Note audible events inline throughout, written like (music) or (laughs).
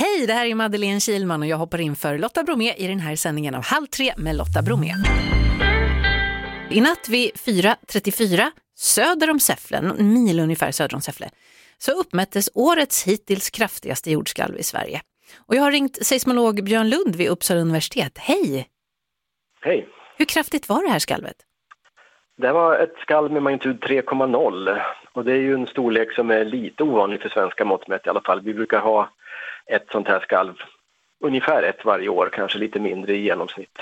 Hej, det här är Madeleine Kilman och jag hoppar in för Lotta Bromé i den här sändningen av Halv tre med Lotta Bromé. I natt vid 4.34 söder om Säffle, en mil ungefär söder om Säffle, så uppmättes årets hittills kraftigaste jordskalv i Sverige. Och jag har ringt seismolog Björn Lund vid Uppsala universitet. Hej! Hej! Hur kraftigt var det här skalvet? Det var ett skalv med magnitud 3,0 och det är ju en storlek som är lite ovanlig för svenska mått mätt i alla fall. Vi brukar ha ett sånt här skalv, ungefär ett varje år, kanske lite mindre i genomsnitt.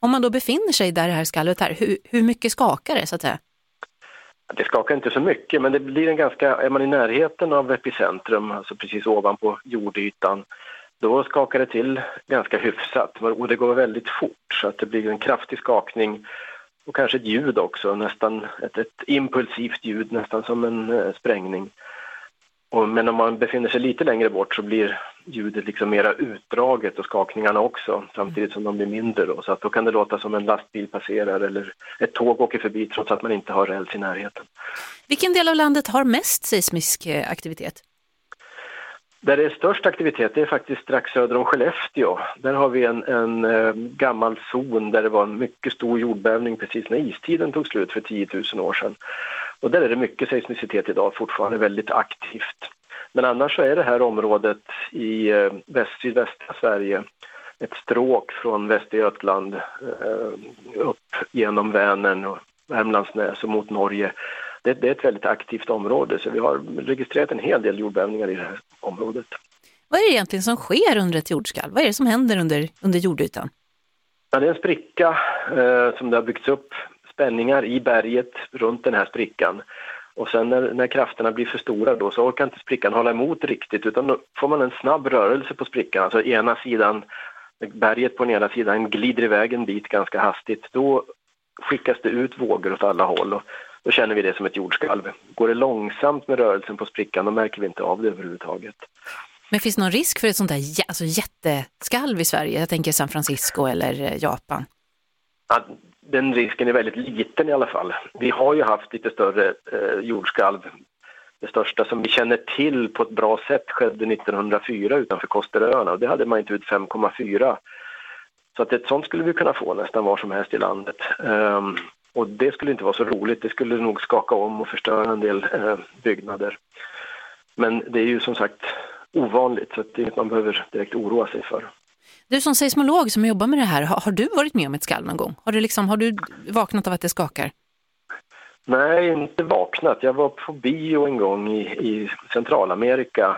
Om man då befinner sig där det här skalvet är, hur, hur mycket skakar det så att säga? Det skakar inte så mycket, men det blir en ganska, är man i närheten av epicentrum, alltså precis ovanpå jordytan, då skakar det till ganska hyfsat och det går väldigt fort så att det blir en kraftig skakning och kanske ett ljud också, nästan ett, ett impulsivt ljud, nästan som en eh, sprängning. Och, men om man befinner sig lite längre bort så blir ljudet liksom mera utdraget och skakningarna också samtidigt som de blir mindre. Då. Så att då kan det låta som en lastbil passerar eller ett tåg åker förbi trots att man inte har räls i närheten. Vilken del av landet har mest seismisk eh, aktivitet? Där det är störst aktivitet det är faktiskt strax söder om Skellefteå. Där har vi en, en eh, gammal zon där det var en mycket stor jordbävning precis när istiden tog slut för 10 000 år sedan. Och där är det mycket seismicitet idag, fortfarande väldigt aktivt. Men annars så är det här området i eh, väst, sydvästra Sverige ett stråk från Västergötland eh, upp genom Vänern och Värmlandsnäs och mot Norge. Det, det, är ett väldigt aktivt område så vi har registrerat en hel del jordbävningar i det här området. Vad är det egentligen som sker under ett jordskalv? Vad är det som händer under, under jordytan? Ja, det är en spricka eh, som det har byggts upp spänningar i berget runt den här sprickan. Och sen när, när krafterna blir för stora då så orkar inte sprickan hålla emot riktigt utan då får man en snabb rörelse på sprickan. Alltså ena sidan, berget på den ena sidan glider iväg en bit ganska hastigt. Då skickas det ut vågor åt alla håll och då känner vi det som ett jordskalv. Går det långsamt med rörelsen på sprickan då märker vi inte av det överhuvudtaget. Men finns det någon risk för ett sånt där alltså jätteskalv i Sverige? Jag tänker San Francisco eller eh, Japan. Ja, den risken är väldigt liten i alla fall. Vi har ju haft lite större eh, jordskalv. Det största som vi känner till på ett bra sätt skedde 1904 utanför Kosteröarna och det hade man inte ut 5,4. Så att ett sånt skulle vi kunna få nästan var som helst i landet. Um, och det skulle inte vara så roligt, det skulle nog skaka om och förstöra en del eh, byggnader. Men det är ju som sagt ovanligt så att det är inget man behöver direkt oroa sig för. Du som seismolog som jobbar med det här, har, har du varit med om ett skalv någon gång? Har du, liksom, har du vaknat av att det skakar? Nej, inte vaknat. Jag var på bio en gång i, i Centralamerika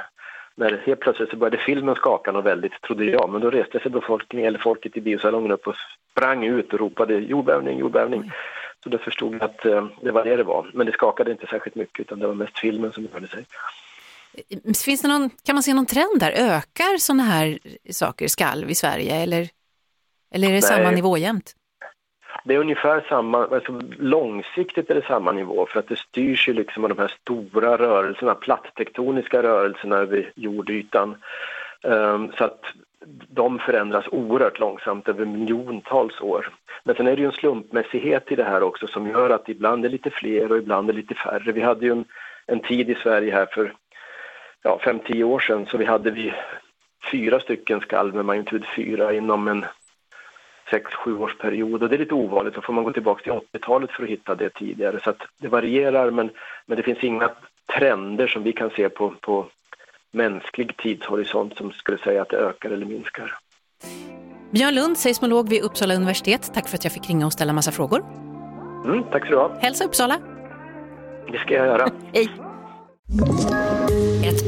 när helt plötsligt så började filmen skaka något väldigt, trodde jag. Men då reste sig befolkningen, eller folket i biosalongen upp och sprang ut och ropade jordbävning, jordbävning. Så då förstod jag att eh, det var det det var. Men det skakade inte särskilt mycket utan det var mest filmen som rörde sig. Finns det någon, kan man se någon trend där? Ökar sådana här saker, skalv i Sverige eller, eller är det Nej. samma nivå jämt? Det är ungefär samma, alltså långsiktigt är det samma nivå för att det styrs ju liksom av de här stora rörelserna, platttektoniska rörelserna över jordytan. Um, så att de förändras oerhört långsamt över miljontals år. Men sen är det ju en slumpmässighet i det här också som gör att ibland är lite fler och ibland är lite färre. Vi hade ju en, en tid i Sverige här för ja, fem, tio år sedan så vi hade vi fyra stycken skalv med magnitud 4 inom en sex, sju års period och det är lite ovanligt. Då får man gå tillbaka till 80-talet för att hitta det tidigare. Så det varierar men, men det finns inga trender som vi kan se på, på mänsklig tidshorisont som skulle säga att det ökar eller minskar. Björn Lund, seismolog vid Uppsala universitet. Tack för att jag fick ringa och ställa massa frågor. Mm, tack så du ha. Hälsa Uppsala. Det ska jag göra. (laughs) Hej.